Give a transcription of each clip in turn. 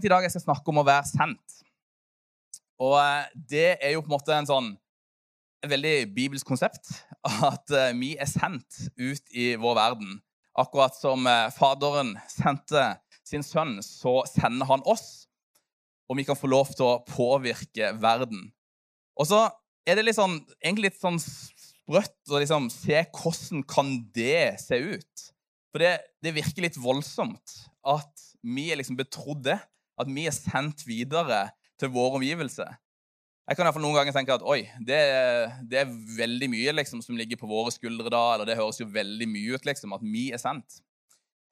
Jeg tenkte i dag jeg skal snakke om å være sendt. Og eh, det er jo på en måte en sånn et veldig bibelsk konsept. At eh, vi er sendt ut i vår verden. Akkurat som eh, Faderen sendte sin sønn, så sender han oss. Og vi kan få lov til å påvirke verden. Og så er det litt sånn, egentlig litt sånn sprøtt å liksom se hvordan kan det se ut. For det, det virker litt voldsomt at vi er liksom betrodd det. At vi er sendt videre til vår omgivelse. Jeg kan i hvert fall noen ganger tenke at oi, det, det, er veldig mye liksom, som ligger på våre skuldre da, eller det høres jo veldig mye ut liksom, at vi er sendt.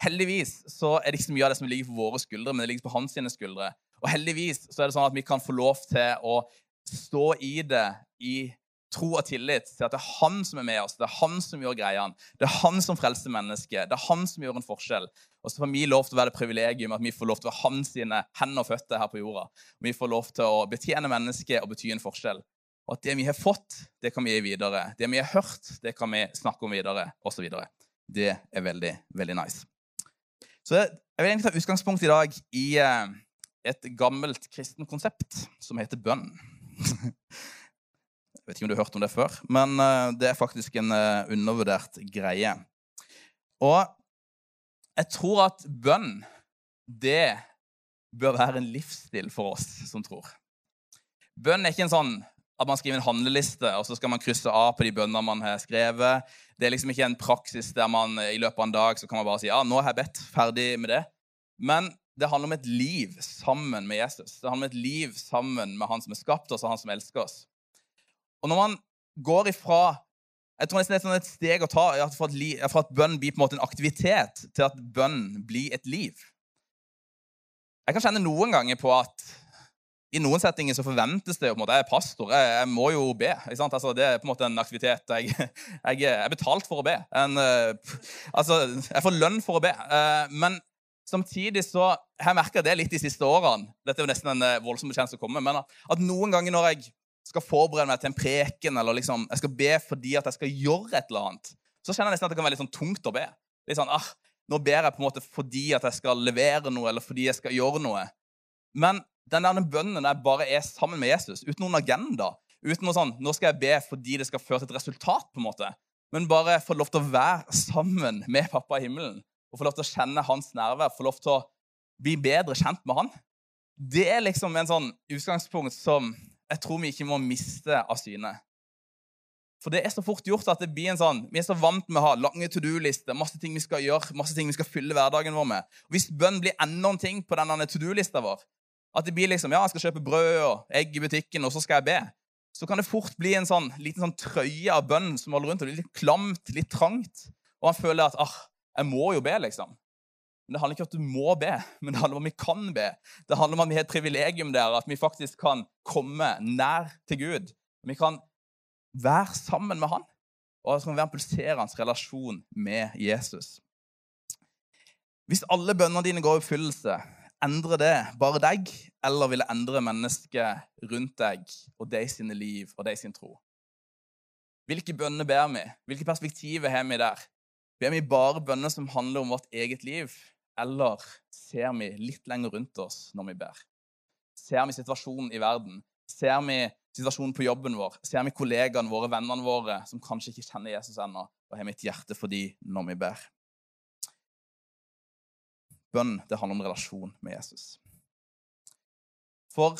Heldigvis så er det ikke så mye av det som ligger på våre skuldre, men det ligger på hans sine skuldre. Og heldigvis så er det sånn at vi kan få lov til å stå i det i tro og tillit til at det er han som er med oss, det er han som gjør greiene. Det er han som frelser mennesket, det er han som gjør en forskjell. Og så får vi lov til å være det privilegium at vi får lov til å være hans hender og føtter her på jorda. Vi får lov til å betjene mennesket og bety en forskjell. Og at det vi har fått, det kan vi gi videre. Det vi har hørt, det kan vi snakke om videre, osv. Det er veldig, veldig nice. Så jeg vil egentlig ta utgangspunkt i dag i eh, et gammelt kristen konsept som heter bønn. Jeg vet ikke om du har hørt om det før, men eh, det er faktisk en eh, undervurdert greie. Og jeg tror at bønn, det bør være en livsstil for oss som tror. Bønn er ikke en sånn at man skriver en handleliste, og så skal man krysse av på de bønnene man har skrevet. Det er liksom ikke en praksis der man i løpet av en dag så kan man bare si ja, nå har jeg bedt, ferdig med det. Men det handler om et liv sammen med Jesus. Det handler om et liv sammen med han som har skapt oss, og han som elsker oss. Og når man går ifra jeg tror nesten det er sånn et steg å ta fra at, bønn blir på en måte en aktivitet, til at bønn blir et liv. Jeg kan kjenne noen ganger på at i noen settinger så forventes det jo på en måte, Jeg er pastor, jeg, jeg må jo be. Altså, det er på en måte en aktivitet. Jeg, jeg, er betalt for å be. En, uh, altså, jeg får lønn for å be. Uh, men samtidig så Jeg merker det litt de siste årene. Dette er jo nesten en uh, voldsom bekjennelse å komme, at, at noen ganger når jeg skal forberede meg til en preken, eller liksom, jeg skal be fordi at jeg skal gjøre et eller annet, så kjenner jeg nesten at det kan være litt sånn tungt å be. Litt sånn, ah, Nå ber jeg på en måte fordi at jeg skal levere noe, eller fordi jeg skal gjøre noe. Men den der bønnen der jeg bare er sammen med Jesus, uten noen agenda. Uten noe sånn, nå skal jeg be fordi det skal føre til et resultat, på en måte. Men bare få lov til å være sammen med pappa i himmelen. Og få lov til å kjenne hans nærvær, få lov til å bli bedre kjent med han. Det er liksom en sånn utgangspunkt som jeg tror vi ikke må miste av syne. For det er så fort gjort at det blir en sånn, Vi er så vant med å ha lange to do-lister, masse ting vi skal gjøre, masse ting vi skal fylle hverdagen vår med. Og Hvis bønn blir enda en ting på denne to do-lista vår, at det blir liksom, ja, jeg skal kjøpe brød og egg i butikken, og så skal jeg be, så kan det fort bli en sånn liten sånn trøye av bønn som holder rundt, og det blir litt klamt, litt trangt. Og han føler at ah, jeg må jo be, liksom. Men Det handler ikke om at du må be, men det handler om at vi kan be. Det handler om at vi har et privilegium der, at vi faktisk kan komme nær til Gud. Vi kan være sammen med Han, og det kan være en pulserende relasjon med Jesus. Hvis alle bønnene dine går i oppfyllelse, endrer det bare deg, eller vil det endre mennesket rundt deg og deg sine liv og deg sin tro? Hvilke bønner ber vi? Hvilke perspektiver har vi der? Ber vi bare bønner som handler om vårt eget liv, eller ser vi litt lenger rundt oss når vi ber? Ser vi situasjonen i verden? Ser vi situasjonen på jobben vår? Ser vi kollegaene våre, vennene våre, som kanskje ikke kjenner Jesus ennå, og har mitt hjerte for dem når vi ber? Bønn det handler om relasjon med Jesus. For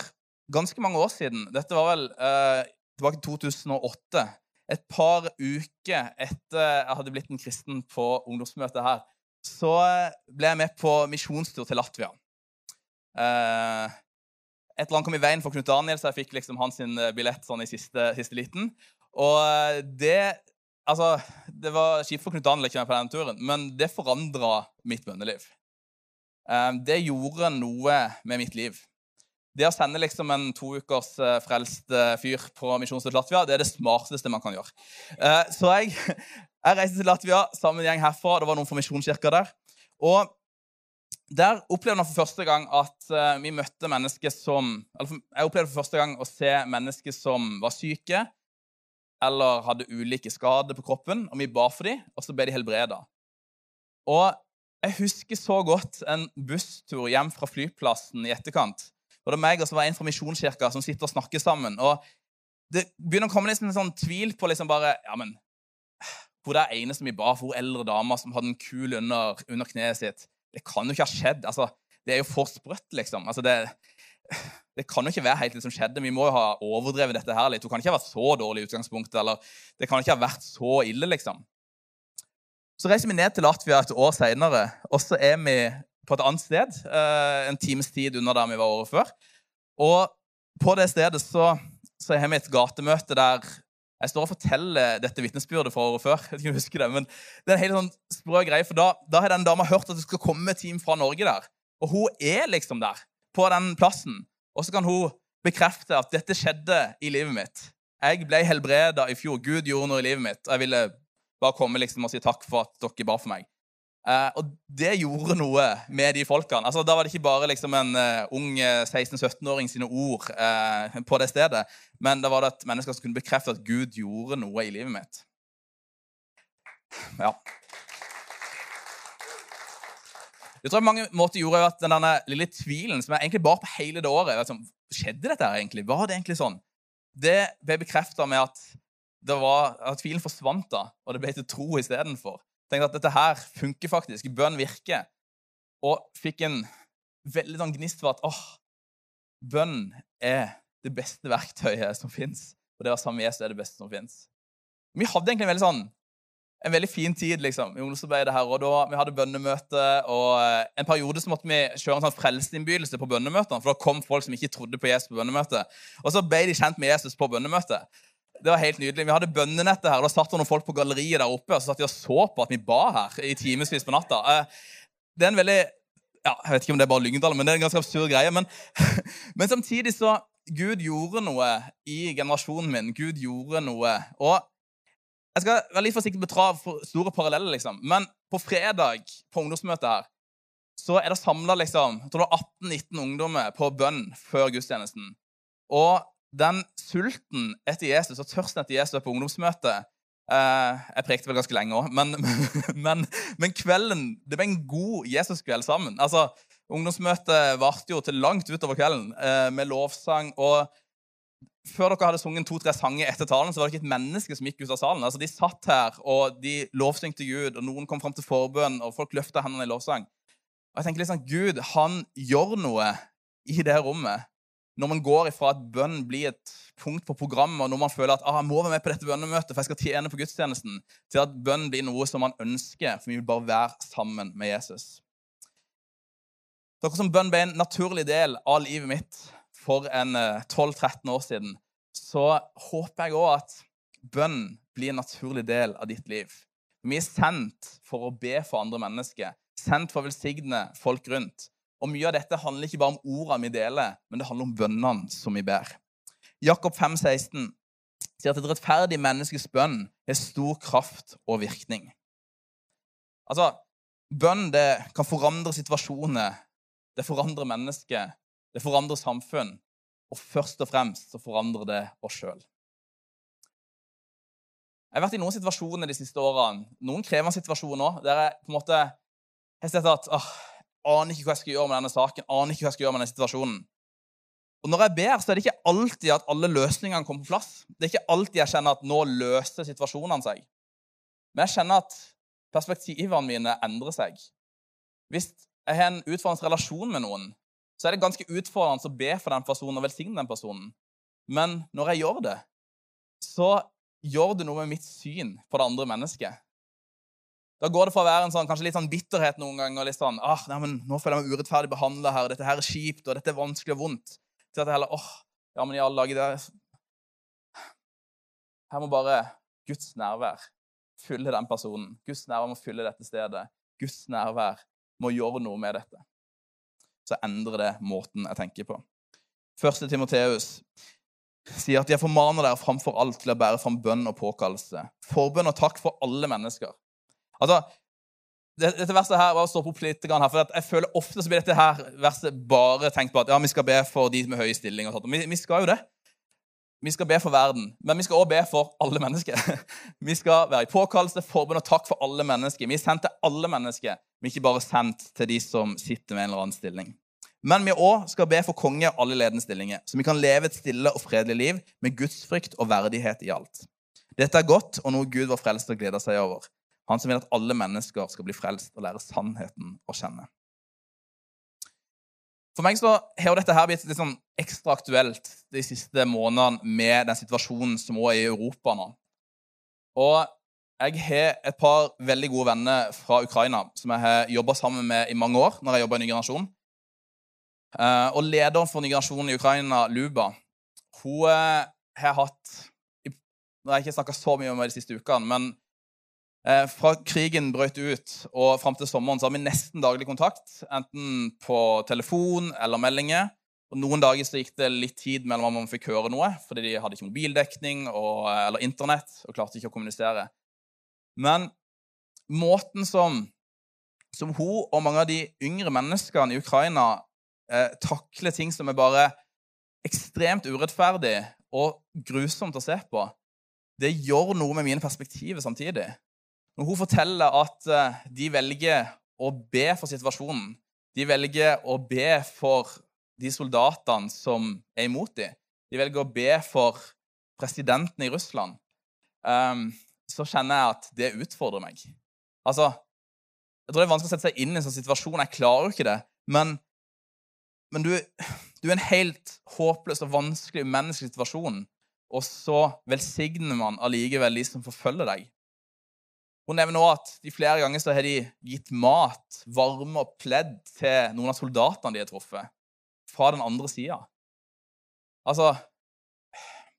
ganske mange år siden, dette var vel eh, tilbake til 2008 Et par uker etter jeg hadde blitt en kristen på ungdomsmøtet her, så ble jeg med på misjonstur til Latvia. Eh, et eller annet kom i veien for Knut Daniel, så jeg fikk liksom hans eh, billett sånn i siste, siste liten. Og eh, det Altså, det var kjipt for Knut Daniel ikke med på den turen, men det forandra mitt bønneliv. Det gjorde noe med mitt liv. Det å sende liksom en to ukers frelst fyr på misjonstur til Latvia, det er det smarteste man kan gjøre. Så jeg, jeg reiste til Latvia sammen med en gjeng herfra. Det var noen formisjonskirker der. Og der opplevde jeg for første gang at uh, vi møtte mennesker som eller Jeg opplevde for første gang å se mennesker som var syke eller hadde ulike skader på kroppen. Og vi ba for dem, og så ble de helbreda. Og Jeg husker så godt en busstur hjem fra flyplassen i etterkant. Og det er meg og så var en fra Misjonskirka som sitter og snakker sammen. og Det begynner å komme liksom en sånn tvil på liksom bare ja, men, Hun der ene som vi ba for, hun eldre dama som hadde en kul under, under kneet sitt Det kan jo ikke ha skjedd. altså, Det er jo for sprøtt, liksom. altså det, det kan jo ikke være helt det som skjedde. Vi må jo ha overdrevet dette her litt. Hun kan ikke ha vært så dårlig i utgangspunktet. eller Det kan ikke ha vært så ille, liksom. Så reiser vi ned til Latvia et år seinere, og så er vi på et annet sted. Eh, en times tid under der vi var året før. Og på det stedet så, så har vi et gatemøte der jeg står og forteller dette vitnesbyrdet fra året før. Jeg vet ikke om du husker det, men det er en helt sånn sprø greie, for da, da har den dama hørt at det skal komme team fra Norge der. Og hun er liksom der, på den plassen. Og så kan hun bekrefte at dette skjedde i livet mitt. Jeg ble helbreda i fjor. Gud gjorde noe i livet mitt. og Jeg ville bare komme liksom og si takk for at dere ba for meg. Uh, og det gjorde noe med de folkene. Altså, da var det ikke bare liksom en uh, ung 16-17-åring sine ord uh, på det stedet, men da var det et menneske som kunne bekrefte at Gud gjorde noe i livet mitt. Ja. Det tror jeg mange måter gjorde at den lille tvilen som jeg egentlig bar på hele det året liksom, Skjedde dette her egentlig? Var det egentlig sånn? Det ble bekrefta med at var, at tvilen forsvant da, og det ble til tro istedenfor. Tenkte at dette her funker faktisk. Bønn virker. Og fikk en veldig sånn gnist for at åh, bønn er det beste verktøyet som fins. Og det var sammen med Jesus er det beste som fins. Vi hadde egentlig en veldig sånn en veldig fin tid liksom, i ungdomsarbeidet her. og da Vi hadde bønnemøte, og eh, en periode så måtte vi kjøre en sånn frelsesinnbydelse på bønnemøtene. For da kom folk som ikke trodde på Jesus på bønnemøtet. Og så ble de kjent med Jesus på bønnemøtet. Det var helt nydelig. Vi hadde bønnenettet her. Da satt det noen folk på galleriet der oppe og så satt de og så på at vi ba her i timevis på natta. Eh, det er en veldig ja, Jeg vet ikke om det er bare Lyngdal, men det er en ganske absurd greie. Men, men samtidig så Gud gjorde noe i generasjonen min. Gud gjorde noe. Og jeg skal være litt forsiktig med å dra store paralleller, liksom. Men på fredag på ungdomsmøtet her så er det samla liksom, 18-19 ungdommer på bønn før gudstjenesten. Og den sulten etter Jesus og tørsten etter Jesus på ungdomsmøtet eh, Jeg prekte vel ganske lenge òg, men, men, men, kvelden Det ble en god Jesuskveld sammen. Altså, Ungdomsmøtet varte jo til langt utover kvelden eh, med lovsang. og før dere hadde sunget to-tre sanger etter talen, så var det ikke et menneske som gikk ut av salen. Altså, De satt her, og de lovsyngte Gud, og noen kom fram til forbønn, og folk løfta hendene i lovsang. Og jeg tenker liksom, Gud han gjør noe i det rommet når man går ifra at bønn blir et punkt på programmet, og når man føler at ah, jeg må være med på dette bønnemøtet, for jeg skal tjene på gudstjenesten, til at bønn blir noe som man ønsker, for vi vil bare være sammen med Jesus. Dere som bønn ble en naturlig del av livet mitt for en 12-13 eh, år siden, så håper jeg òg at bønn blir en naturlig del av ditt liv. Vi er sendt for å be for andre mennesker, sendt for å velsigne folk rundt. Og Mye av dette handler ikke bare om ordene vi deler, men det handler om bønnene som vi ber. Jakob 5, 16 sier at et rettferdig menneskes bønn har stor kraft og virkning. Altså, Bønn det kan forandre situasjoner, det forandrer mennesker, det forandrer samfunn. Og først og fremst så forandrer det oss sjøl. Jeg har vært i noen situasjoner de siste årene, noen krevende situasjoner òg, der jeg på en måte har sett at åh, aner ikke hva jeg skal gjøre med denne saken, aner ikke hva jeg skal gjøre med denne situasjonen. Og Når jeg ber, så er det ikke alltid at alle løsningene kommer på plass. Det er ikke alltid jeg kjenner at nå løser situasjonene seg. Men jeg kjenner at perspektivene mine endrer seg. Hvis jeg har en utfordrende relasjon med noen, så er det ganske utfordrende å be for den personen og velsigne den personen. Men når jeg gjør det, så gjør det noe med mitt syn på det andre mennesket. Da går det fra å være en sånn, kanskje litt sånn bitterhet noen ganger, og litt sånn, ah, nei, men nå føler jeg meg urettferdig behandla her, dette her er kjipt, og dette er vanskelig og vondt, til at jeg heller åh, ja, men i alle dager det Her må bare Guds nærvær fylle den personen. Guds nærvær må fylle dette stedet. Guds nærvær må gjøre noe med dette. Så endrer det måten jeg tenker på. Første Timoteus sier at jeg formaner dere framfor alt til å bære fram bønn og påkallelse. Forbønn og takk for alle mennesker. Altså, dette verset her, bare stopp opp litt her, for Jeg føler ofte så blir dette her verset bare tenkt på at ja, vi skal be for de med høy stilling. og sånt. Vi, vi skal jo det. vi skal be for verden, men vi skal også be for alle mennesker. Vi skal være i påkallelse, forbund og takk for alle mennesker. Vi er sendt til alle mennesker, vi er ikke bare sendt til de som sitter med en eller annen stilling. Men vi òg skal be for konge og alle ledende stillinger, så vi kan leve et stille og fredelig liv med gudsfrykt og verdighet i alt. Dette er godt og noe Gud var frelst og gleder seg over. Han som vil at alle mennesker skal bli frelst og lære sannheten å kjenne. For meg så har dette her blitt litt sånn ekstra aktuelt de siste månedene med den situasjonen som også er i Europa nå. Og jeg har et par veldig gode venner fra Ukraina som jeg har jobba sammen med i mange år. når jeg i Ny Generasjon. Eh, og lederen for Ny Generasjon i Ukraina, Luba, hun eh, har hatt Nå har jeg ikke snakka så mye om det de siste ukene, men fra krigen brøt ut og fram til sommeren så har vi nesten daglig kontakt. Enten på telefon eller meldinger. Og Noen dager så gikk det litt tid mellom om man fikk høre noe, fordi de hadde ikke mobildekning og, eller Internett og klarte ikke å kommunisere. Men måten som, som hun og mange av de yngre menneskene i Ukraina eh, takler ting som er bare ekstremt urettferdig og grusomt å se på, det gjør noe med mine perspektiver samtidig. Når hun forteller at eh, de velger å be for situasjonen, de velger å be for de soldatene som er imot dem, de velger å be for presidenten i Russland, um, så kjenner jeg at det utfordrer meg. Altså, Jeg tror det er vanskelig å sette seg inn i en sånn situasjon. Jeg klarer jo ikke det. Men, men du, du, er en helt håpløs og vanskelig umenneskelig situasjon, og så velsigner man allikevel de som forfølger deg. Hun nevner også at de flere ganger så har de gitt mat, varme og pledd til noen av soldatene de har truffet, fra den andre sida. Altså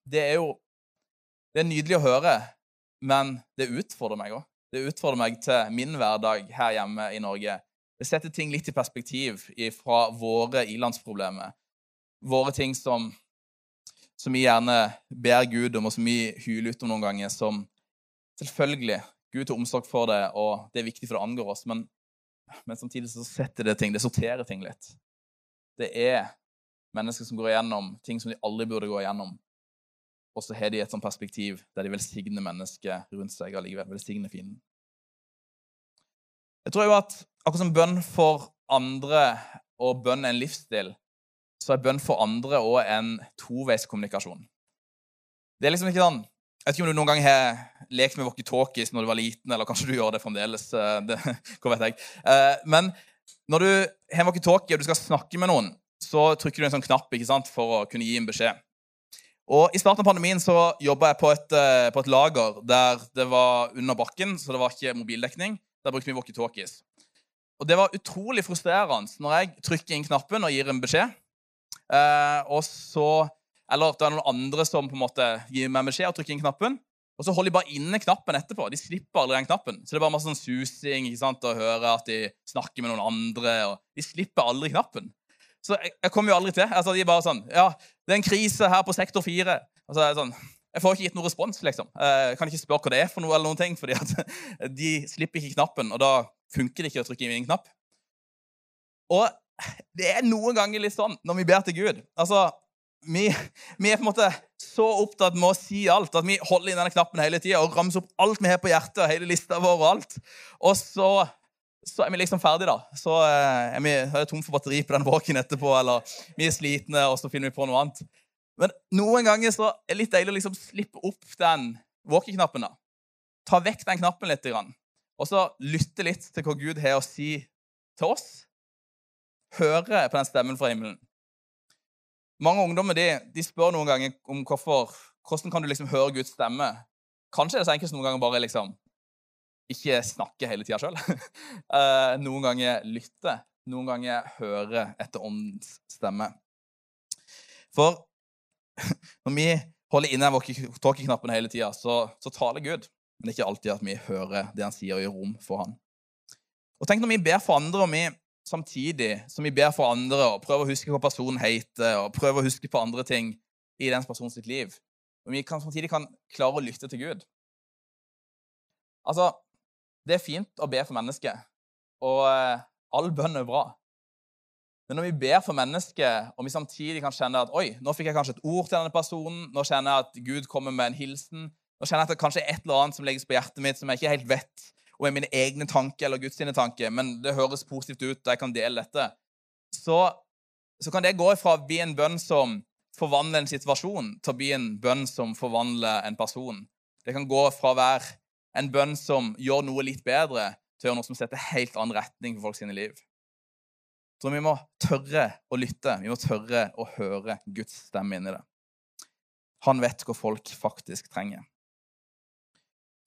Det er jo Det er nydelig å høre, men det utfordrer meg òg. Det utfordrer meg til min hverdag her hjemme i Norge. Det setter ting litt i perspektiv fra våre ilandsproblemer. Våre ting som, som vi gjerne ber Gud om, og som vi hyler ut om noen ganger, som selvfølgelig Gud tar omsorg for det, og det er viktig, for det angår oss. Men, men samtidig så setter det ting, det sorterer ting litt. Det er mennesker som går igjennom ting som de aldri burde gå igjennom. Og så har de et sånt perspektiv der de velsigner mennesket rundt seg allikevel. Velsigner fienden. Jeg tror jo at akkurat som bønn for andre og bønn er en livsstil, så er bønn for andre òg en toveiskommunikasjon. Det er liksom ikke sånn jeg vet ikke om du noen gang har lekt med walkietalkies når du var liten, eller kanskje du gjør det fremdeles. Eh, det, hva vet jeg. Eh, men når du har walkietalkie og du skal snakke med noen, så trykker du en sånn knapp ikke sant, for å kunne gi en beskjed. Og I starten av pandemien så jobba jeg på et, eh, på et, lager der det var under bakken, så det var ikke mobildekning. Der brukte vi walkietalkies. Og Det var utrolig frustrerende når jeg trykker inn knappen og gir en beskjed. og så eller at det er noen andre som på en måte gir meg beskjed og trykker inn knappen. Og så holder de bare inne knappen etterpå. De slipper aldri den knappen. Så det er bare masse sånn susing ikke sant, å høre at de snakker med noen andre. og De slipper aldri knappen. Så jeg, jeg kommer jo aldri til. Altså, de er bare sånn Ja, det er en krise her på sektor fire. Altså, jeg, sånn, jeg får ikke gitt noen respons, liksom. Jeg kan ikke spørre hva det er for noe, eller noen ting, fordi at de slipper ikke knappen, og da funker det ikke å trykke inn en knapp. Og det er noen ganger litt sånn når vi ber til Gud. Altså, vi, vi, er på en måte så opptatt med å si alt at vi holder inn denne knappen hele tida og ramser opp alt vi har på hjertet, og hele lista vår og alt. Og så, så er vi liksom ferdige, da. Så eh, er vi er tom for batteri på den walken etterpå, eller vi er slitne, og så finner vi på noe annet. Men noen ganger så er det litt deilig å liksom slippe opp den walkie-knappen. da. Ta vekk den knappen litt, og så lytte litt til hva Gud har å si til oss. Høre på den stemmen fra himmelen. Mange ungdommer de, de spør noen ganger om hvorfor, hvordan kan du liksom høre Guds stemme. Kanskje er det så enkelt noen ganger bare liksom ikke snakke hele tida sjøl. Eh, noen ganger lytte. Noen ganger høre etter åndens stemme. For når vi holder inne walkietalkie-knappen hele tida, så, så, taler Gud. Men det er ikke alltid at vi hører det han sier, og gir rom for han. Og tenk når vi ber for andre, og vi samtidig som vi ber for andre og prøver å huske hva personen heter, og prøver å huske på andre ting i den personens liv. Men vi kan, samtidig kan klare å lytte til Gud. Altså, det er fint å be for mennesker, og eh, all bønn er bra. Men når vi ber for mennesket, og vi samtidig kan kjenne at oi, nå fikk jeg kanskje et ord til denne personen, nå kjenner jeg at Gud kommer med en hilsen, nå kjenner jeg at det kanskje er et eller annet som legges på hjertet mitt som jeg ikke helt vet og er mine egne tanker eller Guds tanker, men det høres positivt ut, og jeg kan dele dette, så, så kan det gå ifra å bli en bønn som forvandler en situasjon, til å bli en bønn som forvandler en person. Det kan gå fra å være en bønn som gjør noe litt bedre, til å gjøre noe som setter helt annen retning for folk sine liv. Så vi må tørre å lytte. Vi må tørre å høre Guds stemme inni det. Han vet hva folk faktisk trenger.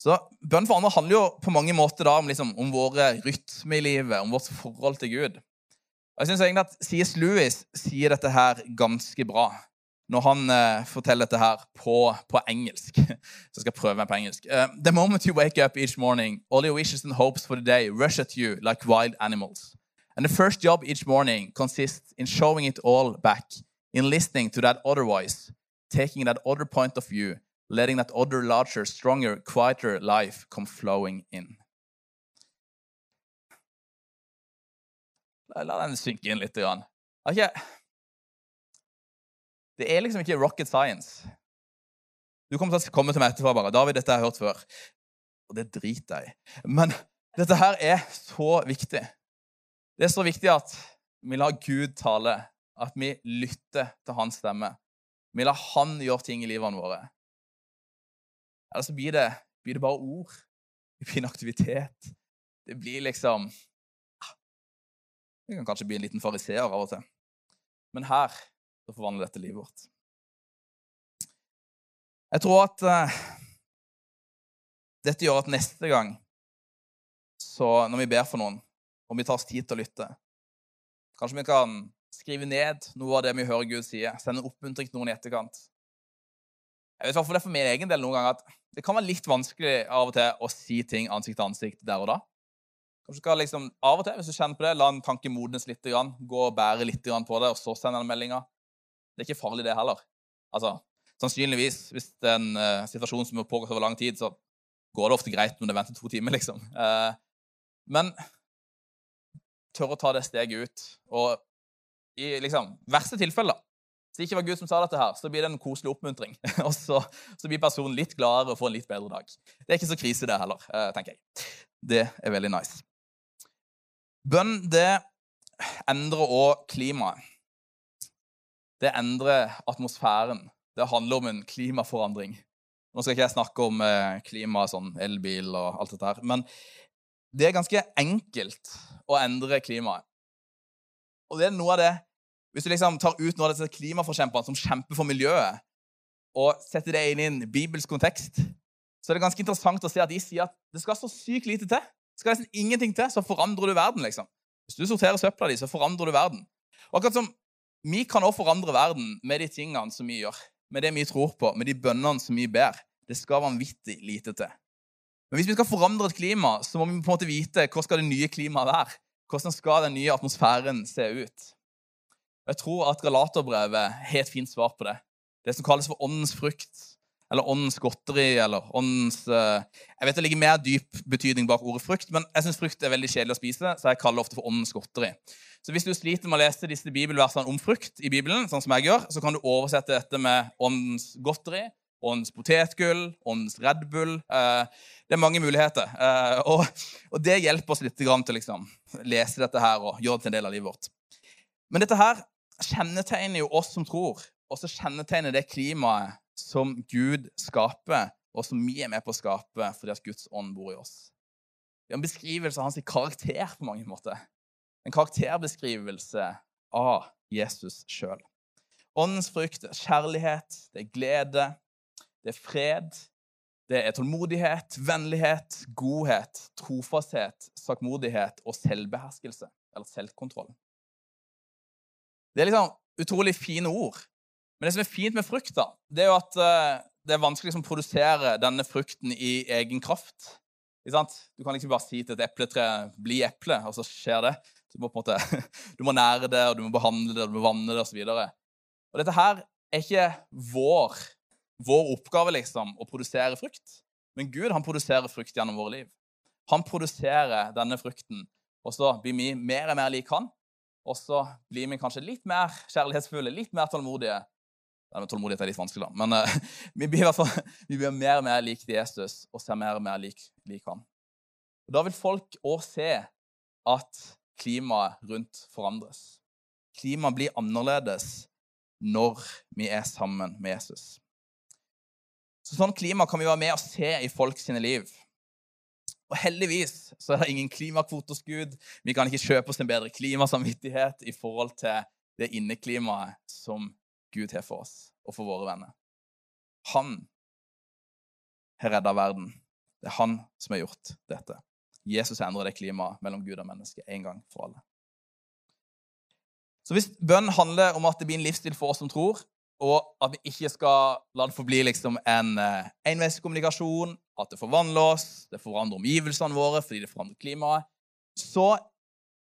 Så Bønn for andre handler jo på mange måter da om, liksom, om våre rytmer i livet, om vårt forhold til Gud. Og jeg synes egentlig at C.S. Lewis sier dette her ganske bra når han uh, forteller dette her på, på, engelsk. Så jeg skal prøve meg på engelsk. Uh, the moment you wake up each morning, all your wishes and hopes for the day rush at you like wild animals. And the first job each morning consists in showing it all back, in listening to that other voice, taking that other point of view, letting that other larger, stronger, quieter life come flowing in. La den synke inn litt. Okay. Det er liksom ikke rocket science. Du kommer til å komme til meg etterpå bare. 'David, dette har jeg hørt før.' Og det driter jeg i. Men dette her er så viktig. Det er så viktig at vi lar Gud tale, at vi lytter til hans stemme. Vi lar han gjøre ting i livene våre. Eller så blir det, blir det bare ord. Det blir en aktivitet. Det blir liksom ah, Det kan kanskje bli en liten fariseer av og til. Men her så forvandler dette livet vårt. Jeg tror at uh, dette gjør at neste gang så når vi ber for noen, og vi tar oss tid til å lytte Kanskje vi kan skrive ned noe av det vi hører Gud sier, sende en oppmuntring til noen i etterkant. Jeg vet hvorfor det er for min egen del noen ganger at det kan være litt vanskelig av og til å si ting ansikt til ansikt der og da. Kanskje skal liksom, Av og til, hvis du kjenner på det, la en tanke modnes litt, gå og bære litt på det, og så sende den meldinga. Det er ikke farlig, det heller. Altså, Sannsynligvis, hvis det er en uh, situasjon som har pågått over lang tid, så går det ofte greit når det venter to timer, liksom. Uh, men tør å ta det steget ut. Og i liksom, verste tilfelle, hvis det ikke var Gud som sa dette, her, så blir det en koselig oppmuntring. og så, så, blir personen litt gladere og får en litt bedre dag. Det er ikke så krise, det heller, eh, tenker jeg. Det er veldig nice. Bønn, det endrer òg klimaet. Det endrer atmosfæren. Det handler om en klimaforandring. Nå skal ikke jeg snakke om eh, klima, sånn elbil og alt dette her, men det er ganske enkelt å endre klimaet. Og det er noe av det hvis du liksom tar ut noen av disse klimaforkjemperne som kjemper for miljøet, og setter det inn i en bibelsk kontekst, så er det ganske interessant å se at de sier at det skal så sykt lite til. Det skal nesten ingenting til, så forandrer du verden. liksom. Hvis du sorterer søpla di, så forandrer du verden. Og akkurat som Vi kan også forandre verden med de tingene som vi gjør, med det vi tror på, med de bønnene som vi ber. Det skal vanvittig lite til. Men hvis vi skal forandre et klima, så må vi på en måte vite hvor skal det nye klimaet være. Hvordan skal den nye atmosfæren se ut? Jeg tror at Galaterbrevet har et fint svar på det. Det som kalles for åndens frukt, eller åndens godteri, eller åndens uh, Jeg vet det ligger mer dyp betydning bak ordet frukt, men jeg syns frukt er veldig kjedelig å spise, så jeg kaller det ofte for åndens godteri. Så hvis du sliter med å lese disse bibelversene om frukt i Bibelen, sånn som jeg gjør, så kan du oversette dette med åndens godteri, åndens potetgull, åndens Red Bull. Uh, det er mange muligheter. Og, og, det hjelper oss litt til å liksom, lese dette her og gjøre det til en del av livet vårt. Men dette her kjennetegner jo oss som tror, og så kjennetegner det klimaet som Gud skaper, og som vi er med på å skape fordi at Guds ånd bor i oss. Det er en beskrivelse av hans karakter på mange måter. En karakterbeskrivelse av Jesus sjøl. Åndens frukt er kjærlighet, det er glede, det er fred, det er tålmodighet, vennlighet, godhet, trofasthet, sakmodighet og selvbeherskelse, eller selvkontroll. Det er liksom utrolig fine ord. Men det som er fint med frukt, da, det er jo at uh, det er vanskelig liksom, å produsere denne frukten i egen kraft. Du kan liksom bare si til et epletre 'bli eple', og så skjer det. Du må, på en måte, du må nære det, og du må behandle det, og du må vanne det osv. Dette her er ikke vår, vår oppgave liksom, å produsere frukt. Men Gud han produserer frukt gjennom våre liv. Han produserer denne frukten, og så blir vi mer og mer lik han. Og så blir vi kanskje litt mer kjærlighetsfulle, litt mer tålmodige. Nei, tålmodighet er litt vanskelig, da. Men uh, vi, blir fall, vi blir mer og mer lik Jesus og ser mer og mer lik, lik ham. Og da vil folk òg se at klimaet rundt forandres. Klimaet blir annerledes når vi er sammen med Jesus. Så Sånn klima kan vi være med og se i folk sine liv. Og heldigvis så er det ingen klimakvoteskudd. Vi kan ikke kjøpe oss en bedre klimasamvittighet i forhold til det inneklimaet som Gud har for oss og for våre venner. Han har redda verden. Det er han som har gjort dette. Jesus endrer det klimaet mellom Gud og menneske en gang for alle. Så hvis bønn handler om at det blir en livsstil for oss som tror, og at vi ikke skal la det forbli liksom en uh, enveiskommunikasjon, at det forvandler oss, det forandrer omgivelsene våre fordi det forandrer klimaet, så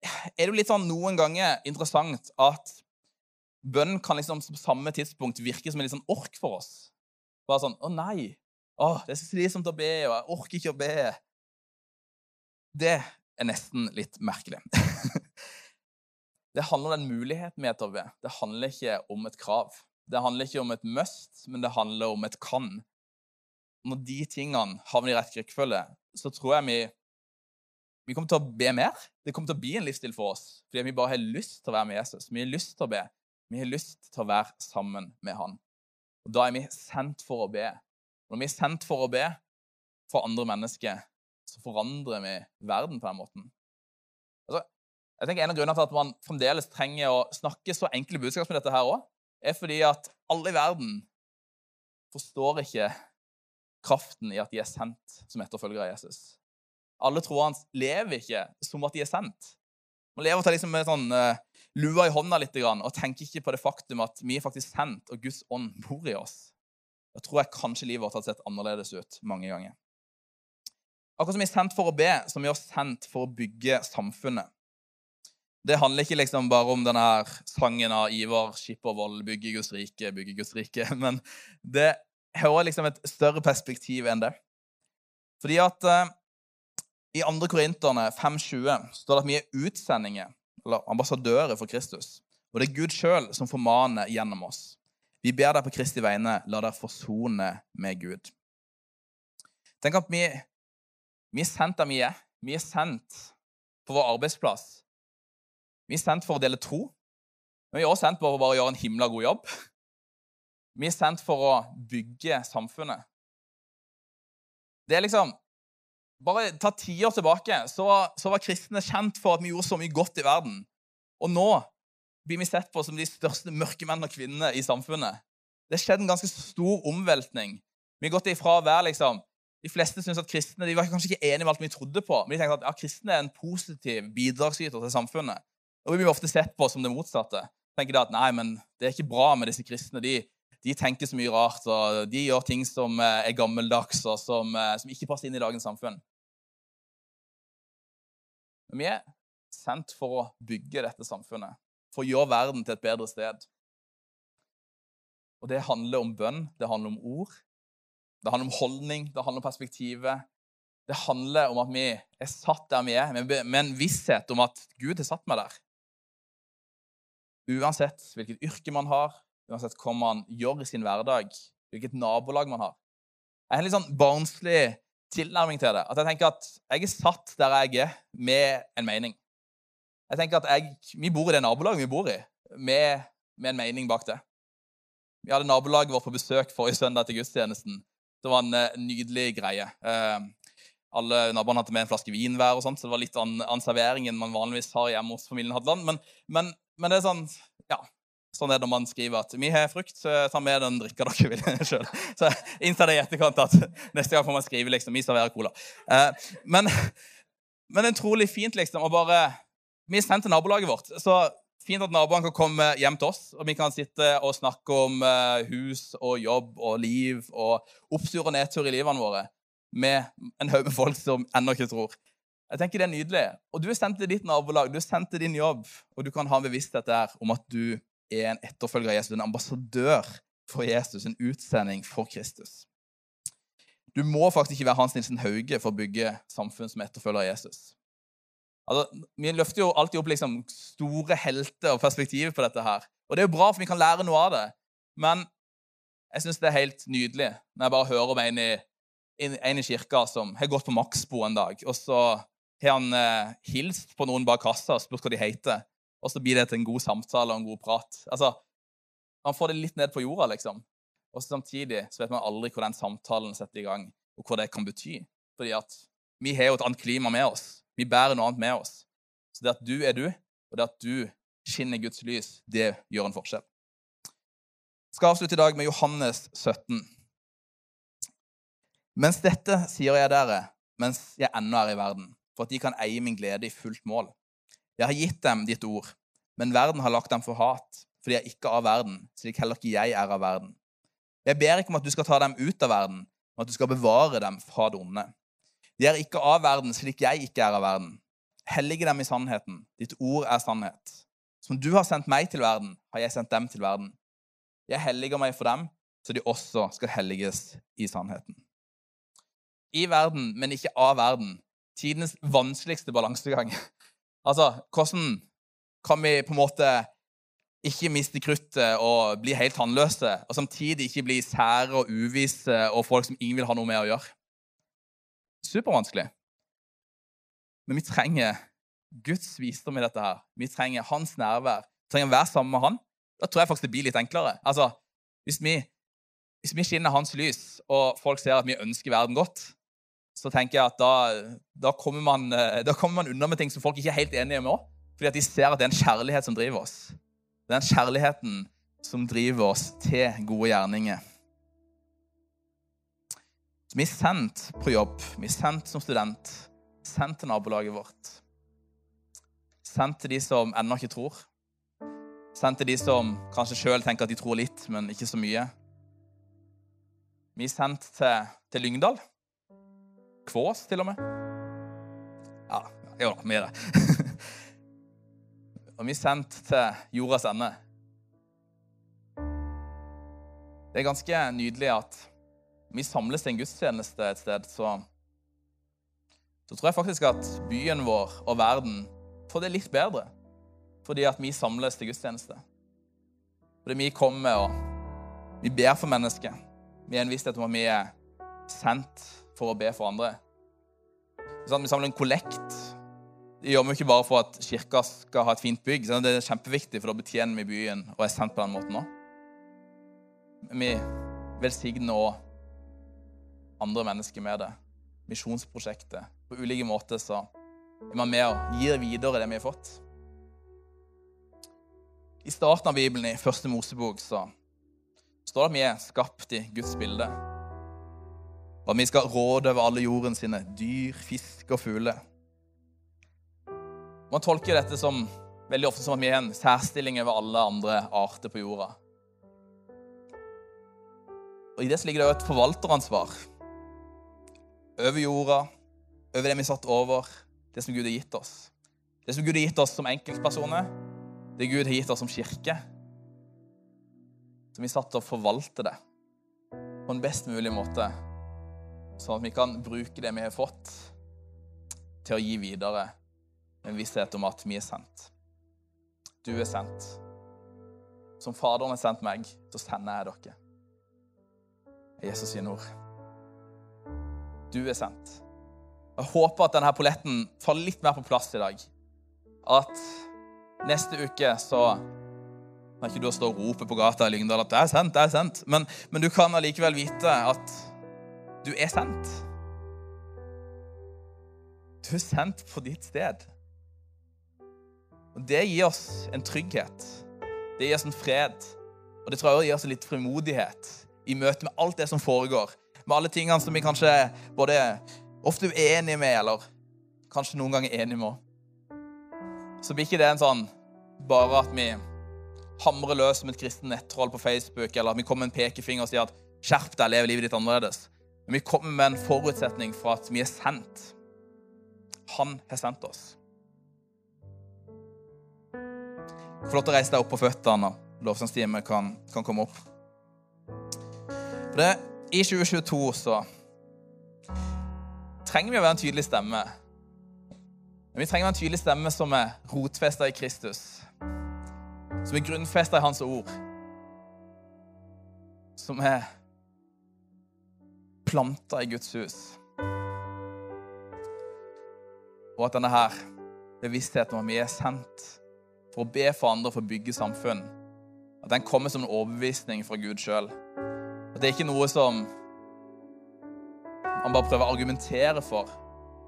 er det jo litt sånn noen ganger interessant at bønn kan liksom på samme tidspunkt virke som en litt sånn ork for oss. Bare sånn 'Å, nei. Å, det er så slitsomt å be, og jeg orker ikke å be.' Det er nesten litt merkelig. det handler om den muligheten vi har til å be. Det handler ikke om et krav. Det handler ikke om et must, men det handler om et kan. Når de tingene havner i rett rekkefølge, så tror jeg vi, vi kommer til å be mer. Det kommer til å bli en livsstil for oss fordi vi bare har lyst til å være med Jesus. Vi har lyst til å be. Vi har lyst til å være sammen med han. Og Da er vi sendt for å be. Når vi er sendt for å be for andre mennesker, så forandrer vi verden på den måten. Altså, jeg tenker En av grunnene til at man fremdeles trenger å snakke så enkle budskap som dette her også, er fordi at alle i verden forstår ikke kraften i at de er sendt som etterfølgere av Jesus. Alle troende lever ikke som at de er sendt. Man lever til liksom med sånn uh, lua i hånda litt og tenker ikke på det faktum at vi er faktisk sendt, og Guds ånd bor i oss. Da tror jeg kanskje livet vårt hadde sett annerledes ut mange ganger. Akkurat som vi er sendt for å be, som vi er sendt for å bygge samfunnet. Det handler ikke liksom bare om denne her sangen av Ivar Skippervold, 'Bygge Guds rike, bygge Guds rike', men det har liksom et større perspektiv enn det. Fordi at eh, i 2. Korinterne 5.20 står det at vi er utsendinger eller ambassadører for Kristus. Og det er Gud sjøl som formaner gjennom oss. Vi ber deg på Kristi vegne, la dere forsone med Gud. Tenk at vi, vi er sendt der vi er. Vi er sendt på vår arbeidsplass. Vi er sendt for å dele tro. Men vi er også sendt for å bare gjøre en himla god jobb. Vi er sendt for å bygge samfunnet. Det er liksom bare ta ti år tilbake, så, så, var kristne kjent for at vi gjorde så mye godt i verden. Og nå blir vi sett på som de største mørkemenn og kvinner i samfunnet. Det har skjedd en ganske stor omveltning. Vi har gått ifra å være liksom De fleste syns at kristne de var kanskje ikke enige med alt vi trodde på, men de tenkte at ja, kristne er en positiv bidragsyter til samfunnet. Og vi blir ofte sett på som det motsatte. Tenker da at nei, men det er ikke bra med disse kristne. De, de tenker så mye rart, og de gjør ting som eh, er gammeldags, og som, eh, som ikke passer inn i dagens samfunn. Men vi er sendt for å bygge dette samfunnet, for å gjøre verden til et bedre sted. Og det handler om bønn, det handler om ord, det handler om holdning, det handler om perspektivet. Det handler om at vi er satt der vi er, med en visshet om at Gud har satt meg der. Uansett hvilket yrke man har, uansett hva man gjør i sin hverdag, hvilket nabolag man har. Jeg har en litt sånn barnslig tilnærming til det. At jeg tenker at jeg er satt der jeg er, med en mening. Jeg tenker at jeg, Vi bor i det nabolaget vi bor i, med, med en mening bak det. Vi hadde nabolaget vårt på besøk forrige søndag til gudstjenesten. Det var en uh, nydelig greie. Uh, alle naboene hadde med en flaske vin hver, og sånt, så det var litt annen servering enn man vanligvis har hjemme hos familien Hadeland. Men, men, men, det er sånn Ja, Sånn er det når man skriver at 'vi har frukt, ta med den drikka dere vil sjøl'. Så innser det i etterkant at neste gang får man skrive liksom 'vi serverer cola'. Eh, men, men det er utrolig fint liksom å bare Vi er sendt til nabolaget vårt. så Fint at naboene kan komme hjem til oss, og vi kan sitte og snakke om eh, hus og jobb og liv og opptur og nedtur i livene våre med en haug med folk som ennå ikke tror. Jeg tenker Det er nydelig. Og du er sendt til ditt nabolag, du er sendt til din jobb, og du kan ha en bevissthet der om at du er en etterfølger av Jesus, en ambassadør for Jesus, en utsending for Kristus. Du må faktisk ikke være Hans Nilsen Hauge for å bygge samfunn som etterfølger av Jesus. Altså, Vi løfter jo alltid opp liksom store helter og perspektiver på dette her. Og det er jo bra, for vi kan lære noe av det. Men jeg syns det er helt nydelig når jeg bare hører om en i, en i kirka som har gått på Maxbo en dag, og så har han eh, hilst på noen bak kassa og spurt hva de heter, og så blir det til en god samtale og en god prat. Altså, Han får det litt ned på jorda, liksom. Og samtidig så vet man aldri hvor den samtalen setter i gang, og hva det kan bety. Fordi at vi har jo et annet klima med oss. Vi bærer noe annet med oss. Så det at du er du, og det at du skinner Guds lys, det gjør en forskjell. Jeg skal avslutte i dag med Johannes 17. Mens dette sier jeg dere, mens jeg ennå er i verden, for at de kan eie min glede i fullt mål. Jeg har gitt dem ditt ord, men verden har lagt dem for hat, for de er ikke av verden, slik heller ikke jeg er av verden. Jeg ber ikke om at du skal ta dem ut av verden, men at du skal bevare dem fra det onde. De er ikke av verden, slik jeg ikke er av verden. Hellige dem i sannheten. Ditt ord er sannhet. Som du har sendt meg til verden, har jeg sendt dem til verden. Jeg helliger meg for dem, så de også skal helliges i sannheten. I verden, men ikke av verden. Tidens vanskeligste balansegang. Altså, hvordan kan vi på en måte ikke miste kruttet og bli helt tannløse, og samtidig ikke bli sære og uvise og folk som ingen vil ha noe med å gjøre? Supervanskelig. Men vi trenger Guds visdom i dette her. Vi trenger hans nærvær. Vi trenger å være sammen med han. Da tror jeg faktisk det blir litt enklere. Altså, hvis vi, hvis vi skinner hans lys, og folk ser at vi ønsker verden godt, så tenker jeg at da, da, kommer man, eh, da, kommer man, unna med ting som folk ikke er helt enige med òg. Fordi at de ser at det er en kjærlighet som driver oss. Det er den kjærligheten som driver oss til gode gjerninger. Så vi er sendt på jobb, vi er sendt som student, sendt til nabolaget vårt. Sendt til de som ennå ikke tror. Sendt til de som kanskje sjøl tenker at de tror litt, men ikke så mye. Vi er sendt til, til Lyngdal. Kvås, til og med. Ja, jo da, vi er det. og vi er sendt til jordas ende. Det er ganske nydelig at vi samles til en gudstjeneste et sted, så, så tror jeg faktisk at byen vår og verden får det litt bedre fordi at vi samles til gudstjeneste. Fordi vi kommer og vi ber for mennesket. Vi er en visshet om at vi er sendt for å be for andre. Sånn, vi samler en kollekt. Det gjør vi ikke bare for at kirka skal ha et fint bygg. Sånn, det er kjempeviktig, for da betjener vi byen og er sendt på den måten òg. Vi velsigner òg andre mennesker med det. Misjonsprosjektet. På ulike måter så er man med og gir videre det vi har fått. I starten av Bibelen, i første Mosebok, så står det at vi er skapt i Guds bilde. At vi skal råde over alle jorden sine dyr, fisk og fugler. Man tolker dette som, veldig ofte som at vi er en særstilling over alle andre arter på jorda. Og I det så ligger det jo et forvalteransvar over jorda, over det vi er satt over, det som Gud har gitt oss. Det som Gud har gitt oss som enkeltpersoner, det Gud har gitt oss som kirke. Som vi satt til å forvalte det på en best mulig måte, sånn at vi kan bruke det vi har fått, til å gi videre en visshet om at vi er sendt. Du er sendt. Som Faderen har sendt meg, så sender jeg dere. Jesus sine ord. Du er sendt. Jeg håper at denne polletten faller litt mer på plass i dag. At Neste uke så kan ikke du stå og rope på gata i Lyngdal at 'det er sendt', det er sendt. Men, men du kan allikevel vite at du er sendt. Du er sendt på ditt sted. Og Det gir oss en trygghet. Det gir oss en fred. Og det tror jeg også gir oss litt frimodighet i møte med alt det som foregår. Med alle tingene som vi kanskje både ofte er uenige med, eller kanskje noen ganger er enige med. Så blir ikke det en sånn bare at vi hamrer løs som et kristen nettroll på Facebook, eller at vi kommer med en pekefinger og sier at 'skjerp deg, lev livet ditt annerledes'. Men vi kommer med en forutsetning for at vi er sendt. Han har sendt oss. Flott å reise deg opp på føttene, og lovsangstimen kan, kan komme opp. For det, I 2022 så trenger vi å være en tydelig stemme Men vi trenger en tydelig stemme som er rotfesta i Kristus. Som er grunnfesta i Hans ord. Som er planta i Guds hus. Og at denne her bevisstheten om at vi er sendt for å be for andre for å bygge samfunn, at den kommer som en overbevisning fra Gud sjøl. At det er ikke noe som man bare prøver å argumentere for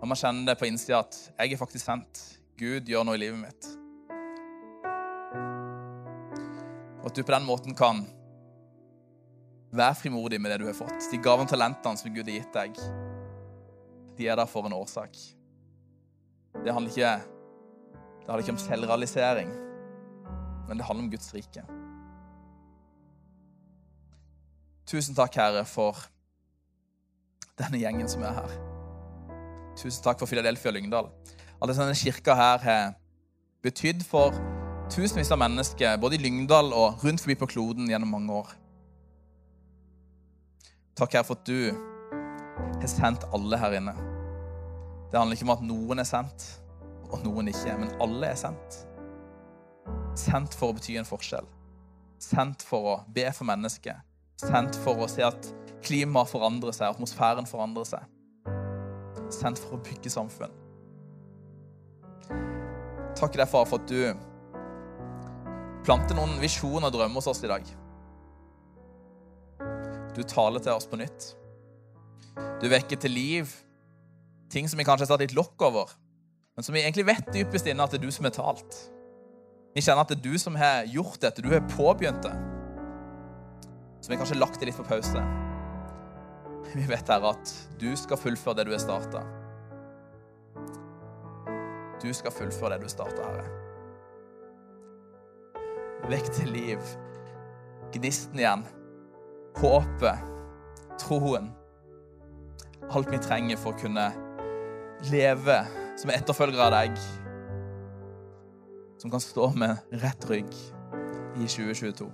når man kjenner det på innsida at 'jeg er faktisk sendt'. Gud gjør noe i livet mitt. Og at du på den måten kan være frimodig med det du har fått. De gavene og talentene som Gud har gitt deg, de er der for en årsak. Det handler ikke, det handler ikke om selvrealisering, men det handler om Guds rike. Tusen takk, Herre, for denne gjengen som er her. Tusen takk for Filadelfia og Lyngdal. Alle denne kirka her har betydd for tusenvis av mennesker, både i Lyngdal og rundt forbi på kloden gjennom mange år. Takk, Herre, for at du har sendt alle her inne. Det handler ikke om at noen er sendt, og noen ikke, men alle er sendt. Sendt for å bety en forskjell. Sendt for å be for mennesket. Sendt for å se at klimaet forandrer seg, atmosfæren forandrer seg. Sendt for å bygge samfunn. Takk deg, for at du planter noen visjoner og drømmer hos oss i dag. Du taler til oss på nytt. Du vekker til liv ting som vi kanskje har satt litt lokk over, men som vi egentlig vet dypest inne at det er du som har talt. Vi kjenner at det er du som har gjort dette, du har påbegynt det. Så vi har kanskje lagt det litt på pause. Vi vet, Herre, at du skal fullføre det du har starta. Du skal fullføre det du starta, Herre. Vekk til liv gnisten igjen, håpet, troen. Alt vi trenger for å kunne leve som etterfølgere av deg. Som kan stå med rett rygg i 2022.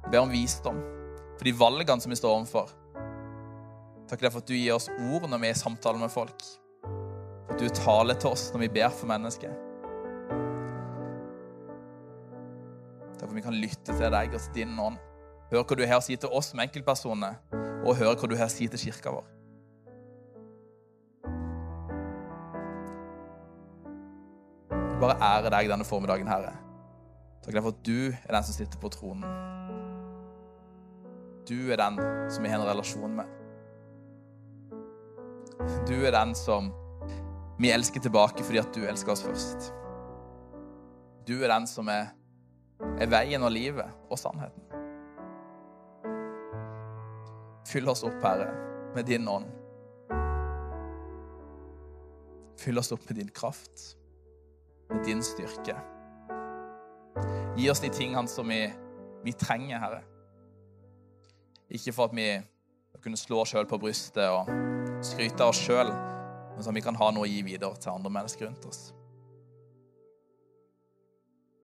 Jeg ber om visdom for de valgene som vi står overfor. Takk for at du gir oss ord når vi er i samtale med folk. At du taler til oss når vi ber for mennesker. Takk for vi kan lytte til deg og til din ånd. Hør hva du har å si til oss som enkeltpersoner, og hør hva du har å si til kirka vår. Bare ære deg denne formiddagen, Herre. Takk for at du er den som sitter på tronen. Du er den som vi har en relasjon med. Du er den som vi elsker tilbake fordi at du elsker oss først. Du er den som er, er veien og livet og sannheten. Fyll oss opp, Herre, med din ånd. Fyll oss opp med din kraft, med din styrke. Gi oss de tingene som vi, vi trenger, Herre. Ikke for at vi kunne slå oss sjøl på brystet og skryte av oss sjøl, men så vi kan ha noe å gi videre til andre mennesker rundt oss.